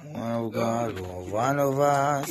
One of God, or one of us.